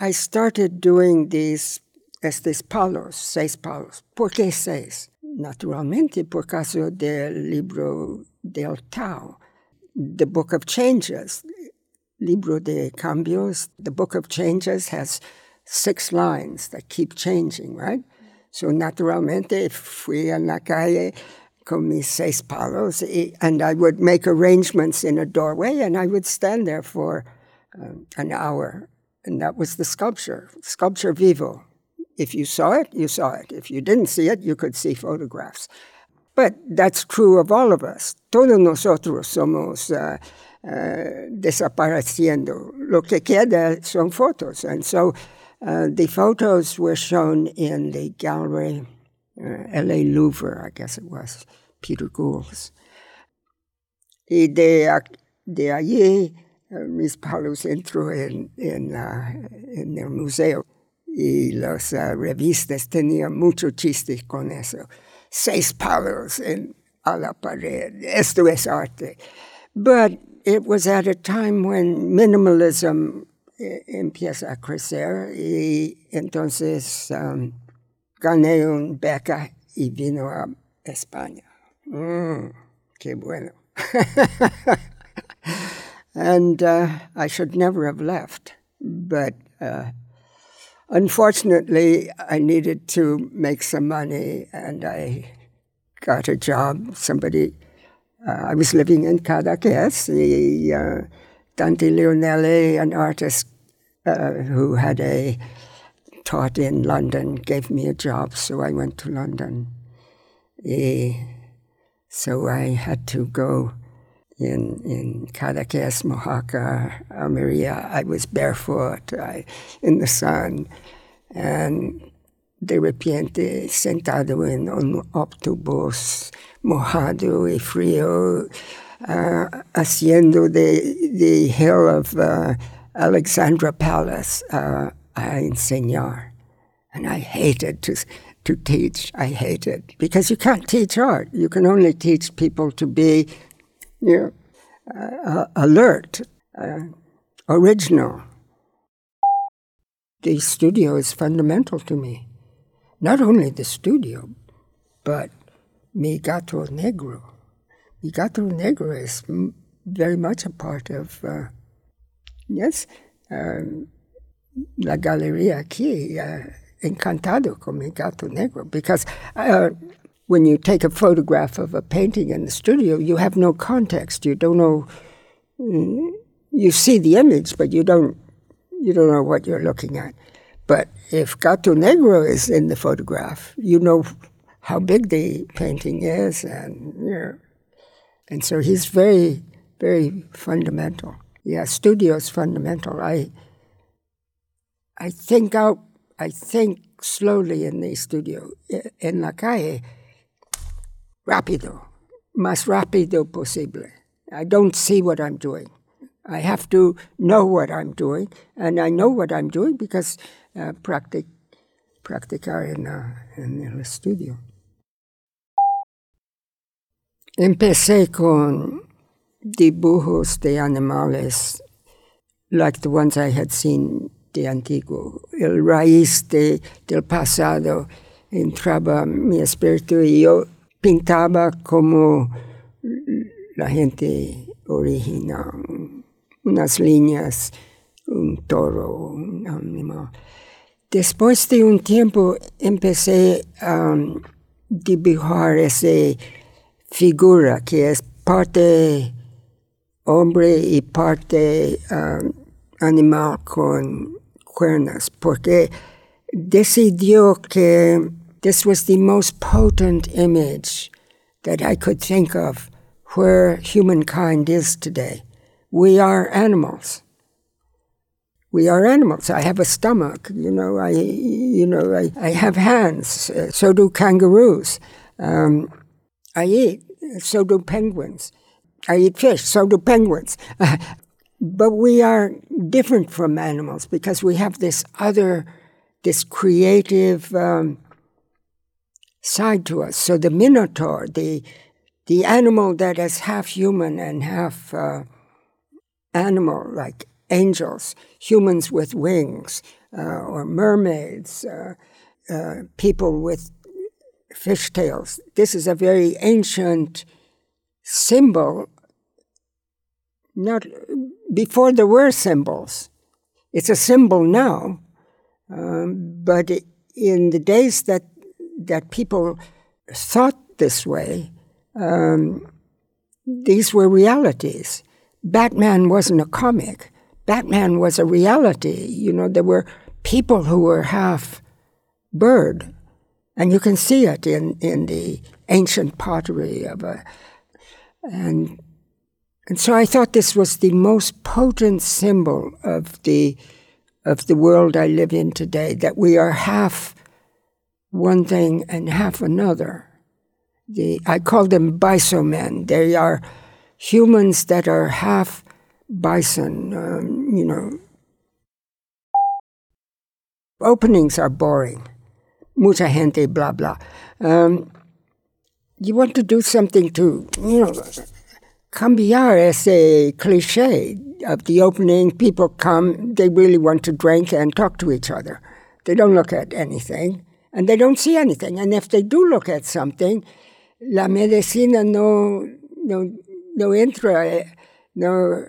I started doing these estes palos, seis palos. ¿Por qué seis? Naturalmente, por caso del libro del Tao, the Book of Changes. Libro de Cambios, the Book of Changes has six lines that keep changing, right? So, naturalmente, fui a la calle con mis seis palos, and I would make arrangements in a doorway, and I would stand there for um, an hour. And that was the sculpture, sculpture vivo. If you saw it, you saw it. If you didn't see it, you could see photographs. But that's true of all of us. Todos nosotros somos uh, uh, desapareciendo. Lo que queda son fotos. And so uh, the photos were shown in the gallery, uh, LA Louvre, I guess it was, Peter Gould's. Y de, de allí, mis palos entró en, en, en el museo y las uh, revistas tenían mucho chiste con eso. Seis palos en, a la pared. Esto es arte. But it was at a time when minimalism empieza a crecer y entonces um, gané un beca y vino a España. Mm, qué bueno. and uh, I should never have left, but uh, unfortunately, I needed to make some money, and I got a job. Somebody, uh, I was living in Cadaqués. The uh, Dante Leonelli, an artist uh, who had a taught in London, gave me a job, so I went to London. so I had to go in in Cadaqués, Mojácar, Almeria. I was barefoot I, in the sun, and de repente sentado en un autobús mojado y frío uh, haciendo the, the hill of uh, Alexandra Palace uh, a enseñar. And I hated to, to teach. I hated because you can't teach art. You can only teach people to be you know, uh, alert, uh, original. The studio is fundamental to me. Not only the studio, but mi gato negro. Mi gato negro is very much a part of, uh, yes, um, la galería aquí, uh, encantado con mi gato negro, because uh, when you take a photograph of a painting in the studio, you have no context. You don't know. Mm, you see the image, but you don't. You don't know what you're looking at. But if Gato Negro is in the photograph, you know how big the painting is, and you know, and so he's very, very fundamental. Yeah, studio is fundamental. I, I think out. I think slowly in the studio. In la calle, rápido, más rápido posible. I don't see what I'm doing. I have to know what I'm doing, and I know what I'm doing because uh, practic, practicar en, uh, en el estudio. Empecé con dibujos de animales, like the ones I had seen de antiguo. El raíz de, del pasado entraba mi espíritu y yo pintaba como la gente original, unas líneas, un toro, un animal. Después de un tiempo empecé a dibujar esa figura que es parte hombre y parte um, animal con cuernas, porque decidió que this was the most potent image that I could think of where humankind is today. We are animals. We are animals. I have a stomach, you know. I, you know, I, I have hands. So do kangaroos. Um, I eat. So do penguins. I eat fish. So do penguins. but we are different from animals because we have this other, this creative um, side to us. So the minotaur, the the animal that is half human and half uh, animal, like angels, humans with wings, uh, or mermaids, uh, uh, people with fish tails. This is a very ancient symbol, not before there were symbols. It's a symbol now, um, but in the days that that people thought this way, um, these were realities. Batman wasn't a comic. Batman was a reality. You know, there were people who were half bird, and you can see it in, in the ancient pottery of a. And, and so I thought this was the most potent symbol of the, of the world I live in today, that we are half one thing and half another. The, I call them bisomen. They are humans that are half bison, um, you know. Openings are boring. Mucha gente, blah, blah. Um, you want to do something to, you know, cambiar ese cliche of the opening. People come, they really want to drink and talk to each other. They don't look at anything and they don't see anything. And if they do look at something, la medicina no, no, no entra, no,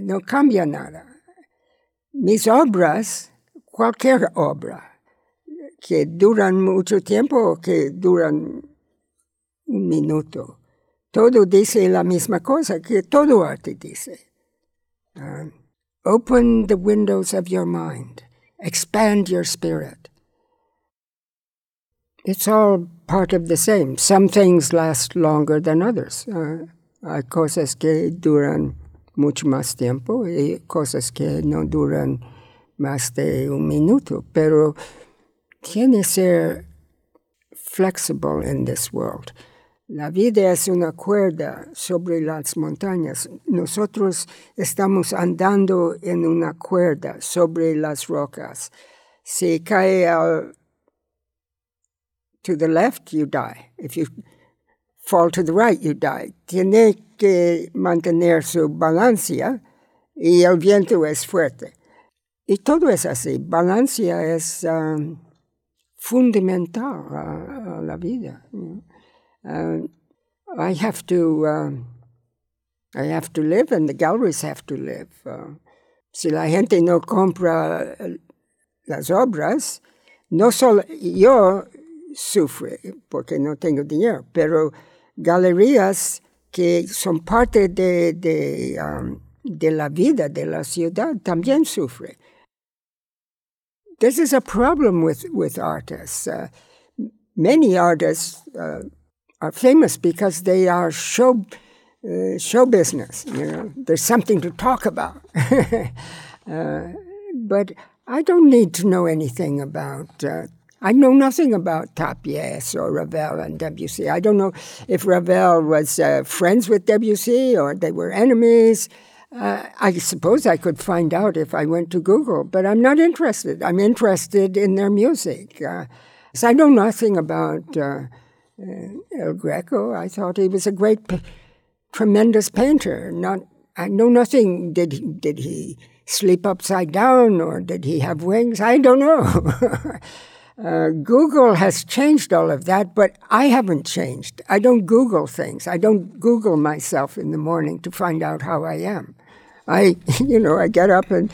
no cambia nada. Mis obras, cualquier obra, que duran mucho tiempo o que duran un minuto, todo dice la misma cosa que todo arte dice. Uh, open the windows of your mind, expand your spirit. It's all part of the same. Some things last longer than others. Uh, hay cosas que duran mucho más tiempo y cosas que no duran más de un minuto, pero tiene que ser flexible in this world. La vida es una cuerda sobre las montañas. Nosotros estamos andando en una cuerda sobre las rocas. Si cae al to the left, you die. If you fall to the right, you die. Tiene que mantener su balancia y el viento es fuerte. Y todo es así. Balancia es um, fundamental a, a, la vida. You know? uh, I have to. Um, I have to live, and the galleries have to live. Uh, si la gente no compra las obras, no solo yo sufre porque no tengo dinero, pero galerías que son parte de, de, um, de la vida de la ciudad también sufre. This is a problem with, with artists. Uh, many artists uh, are famous because they are show, uh, show business. You know, there's something to talk about. Uh, but I don't need to know anything about uh, I know nothing about Tapies or Ravel and Debussy. I don't know if Ravel was uh, friends with Debussy or they were enemies. Uh, I suppose I could find out if I went to Google, but I'm not interested. I'm interested in their music. Uh, so I know nothing about uh, uh, El Greco. I thought he was a great, tremendous painter. Not, I know nothing. Did he, did he sleep upside down or did he have wings? I don't know. Uh, Google has changed all of that, but I haven't changed. I don't Google things. I don't Google myself in the morning to find out how I am. I, you know, I get up and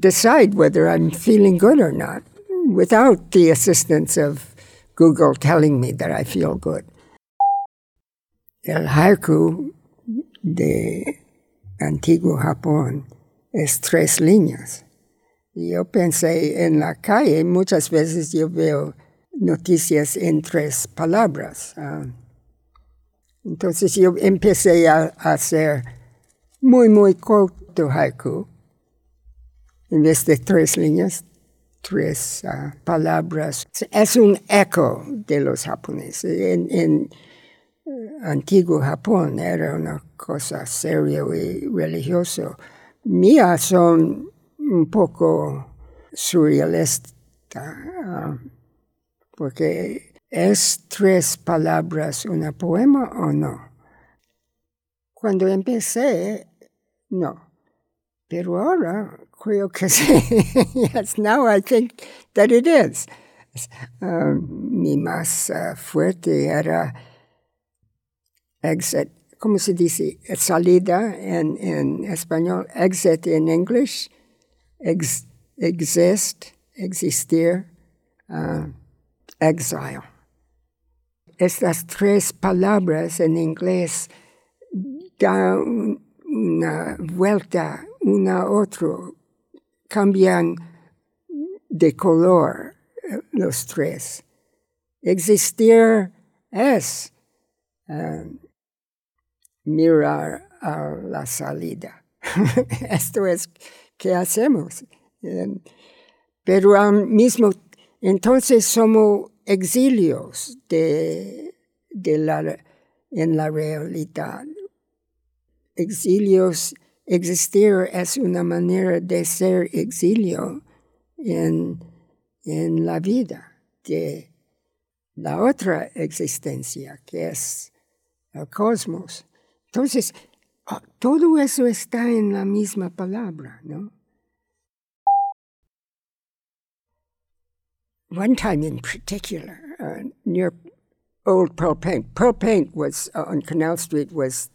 decide whether I'm feeling good or not without the assistance of Google telling me that I feel good. El haiku de antiguo Japón es tres líneas. Yo pensé en la calle, muchas veces yo veo noticias en tres palabras. Uh, entonces yo empecé a, hacer muy, muy corto haiku. En vez de tres líneas, tres uh, palabras. Es un eco de los japoneses. En, en uh, antiguo Japón era una cosa serio y religioso. Mías son un poco surrealista, uh, porque es tres palabras una poema o no. Cuando empecé, no. Pero ahora creo que sí. yes, now I think that it is. Um, mi más uh, fuerte era exit, ¿cómo se dice? Salida en, en español, exit in English, ex, exist, existir, uh, exile. Estas tres palabras en inglés dan una vuelta una a otro, cambian de color eh, los tres. Existir es uh, mirar a la salida. Esto es que hacemos. Pero al mismo, entonces somos exilios de, de la, en la realidad. Exilios, existir es una manera de ser exilio en, en la vida de la otra existencia que es el cosmos. Entonces, todo eso está en la misma palabra, ¿no? One time in particular, uh, near old Pearl Paint. Pearl Paint was uh, on Canal Street was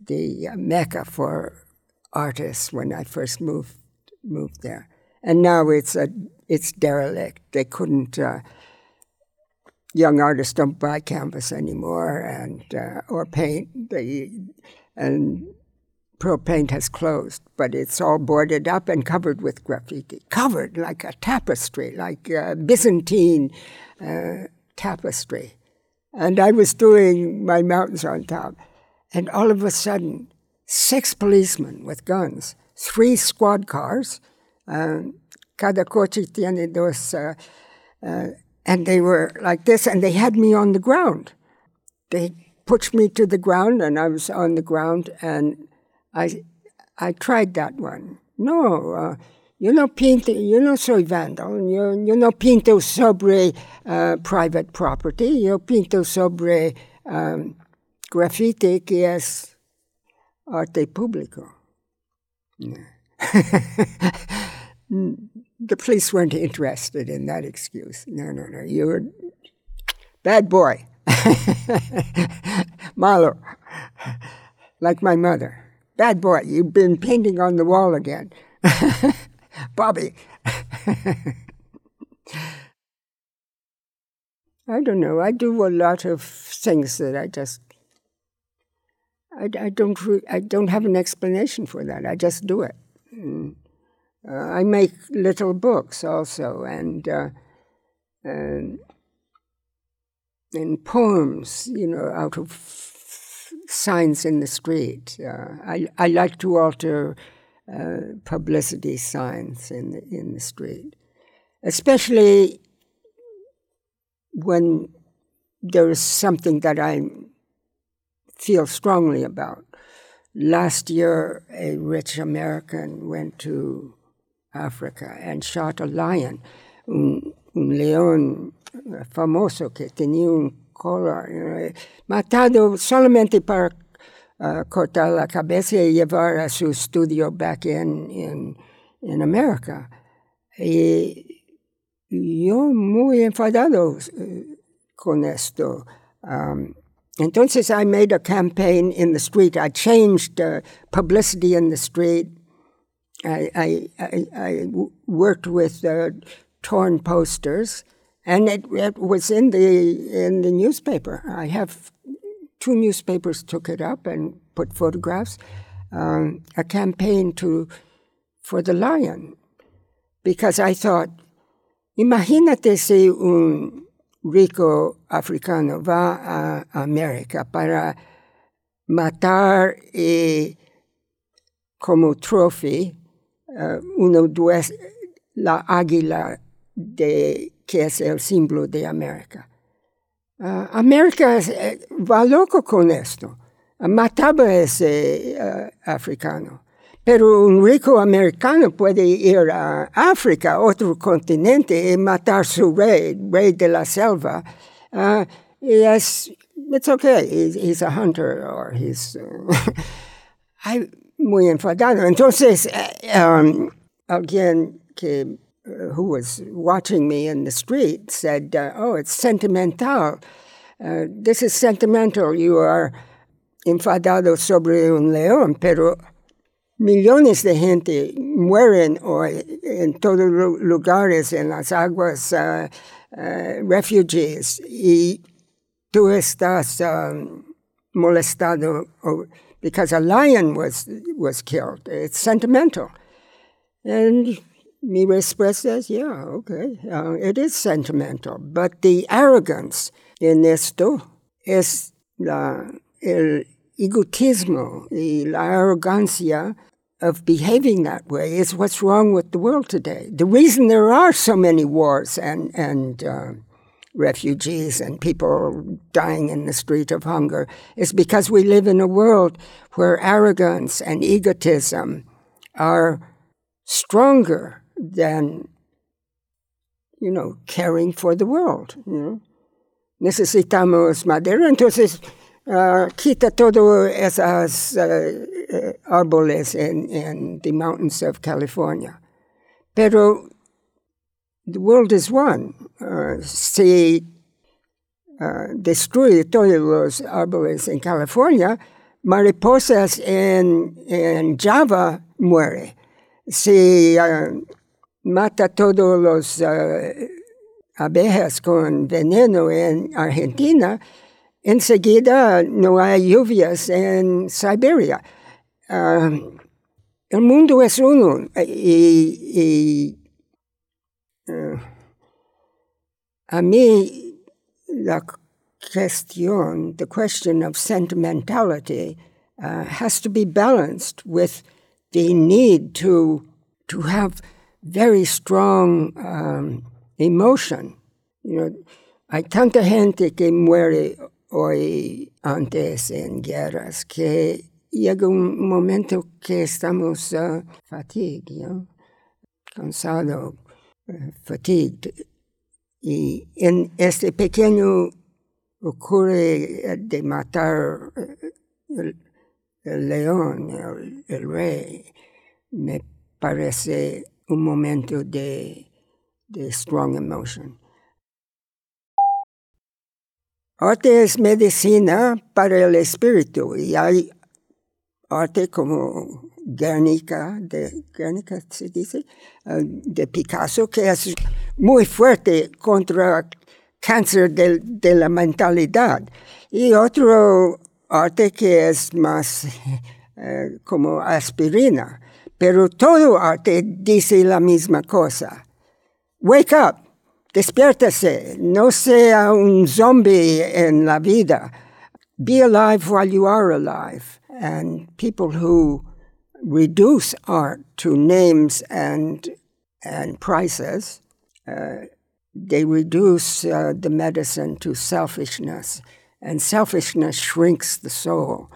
the uh, mecca for artists when I first moved moved there, and now it's a it's derelict. They couldn't. Uh, young artists don't buy canvas anymore, and uh, or paint. They and Pearl Paint has closed, but it's all boarded up and covered with graffiti. Covered like a tapestry, like a Byzantine uh, tapestry. And I was doing my mountains on top, and all of a sudden, six policemen with guns, three squad cars, um, cada coche tiene dos, uh, uh, and they were like this, and they had me on the ground. They pushed me to the ground, and I was on the ground, and I, I tried that one. No, uh, yo no pinto, yo no soy vandal, yo, yo no pinto sobre uh, private property, yo pinto sobre um, graffiti que es arte público. the police weren't interested in that excuse. No, no, no, you're a bad boy. Malo, like my mother. Bad boy, you've been painting on the wall again. Bobby. I don't know. I do a lot of things that I just I, I don't I don't have an explanation for that. I just do it. And, uh, I make little books also, and uh, and and poems, you know, out of signs in the street. Uh, I, I like to alter uh, publicity signs in the, in the street, especially when there is something that I feel strongly about. Last year, a rich American went to Africa and shot a lion, un, un león famoso que tenía un collar, matado solamente para uh, cortar la cabeza y llevar a su estudio back in, in, in America. Y yo muy enfadado uh, con esto. Um, entonces I made a campaign in the street. I changed uh, publicity in the street. I, I, I, I worked with uh, torn posters and it, it was in the in the newspaper. I have two newspapers took it up and put photographs. Um, a campaign to for the lion, because I thought, imagínate si un rico africano va a América para matar y como trophy uh, uno dues, la águila de que es el símbolo de América. Uh, América eh, va loco con esto. mataba a ese uh, africano. Pero un rico americano puede ir a África, otro continente, y matar su rey, rey de la selva. Uh, es, it's okay. He's, a hunter or he's. Muy enfadado. Entonces, eh, um, alguien que who was watching me in the street said, uh, "Oh, it's sentimental. Uh, this is sentimental. You are enfadado sobre un león, pero millones de gente mueren hoy en todos los lugares, en las aguas, uh, uh, refugees, y tú estás um, molestado because a lion was was killed. It's sentimental, and mi respuesta es, yeah, okay, uh, it is sentimental, but the arrogance in esto es la el egotismo y la arrogancia of behaving that way is what's wrong with the world today. The reason there are so many wars and, and uh, refugees and people dying in the street of hunger is because we live in a world where arrogance and egotism are stronger than, you know, caring for the world. You know? Necesitamos madera, entonces uh, quita todo esos uh, árboles in, the mountains of California. Pero the world is one. Uh, si uh, destruye todos los árboles en California, mariposas en, en Java muere. Si uh, mata todos los uh, abejas con veneno en Argentina, enseguida no hay lluvias en Siberia. Uh, el mundo es uno y, y uh, a mí la cuestión, the question of sentimentality uh, has to be balanced with the need to to have very strong um, emotion. You know, hay tanta gente que muere hoy antes en guerras, que llega un momento que estamos uh, fatigue, cansado, uh. Y en este pequeño ocurre de matar el, el león, el, el, rey, me parece un momento de, de strong emotion. Arte es medicina para el espíritu y hay arte como Guernica, de Guernica se dice, uh, de Picasso, que es muy fuerte contra cáncer de, de, la mentalidad. Y otro arte que es más uh, como aspirina. Pero todo arte dice la misma cosa. Wake up. Despiértese, no sea un zombie en la vida. Be alive while you are alive. And people who reduce art to names and and prices, uh, they reduce uh, the medicine to selfishness, and selfishness shrinks the soul.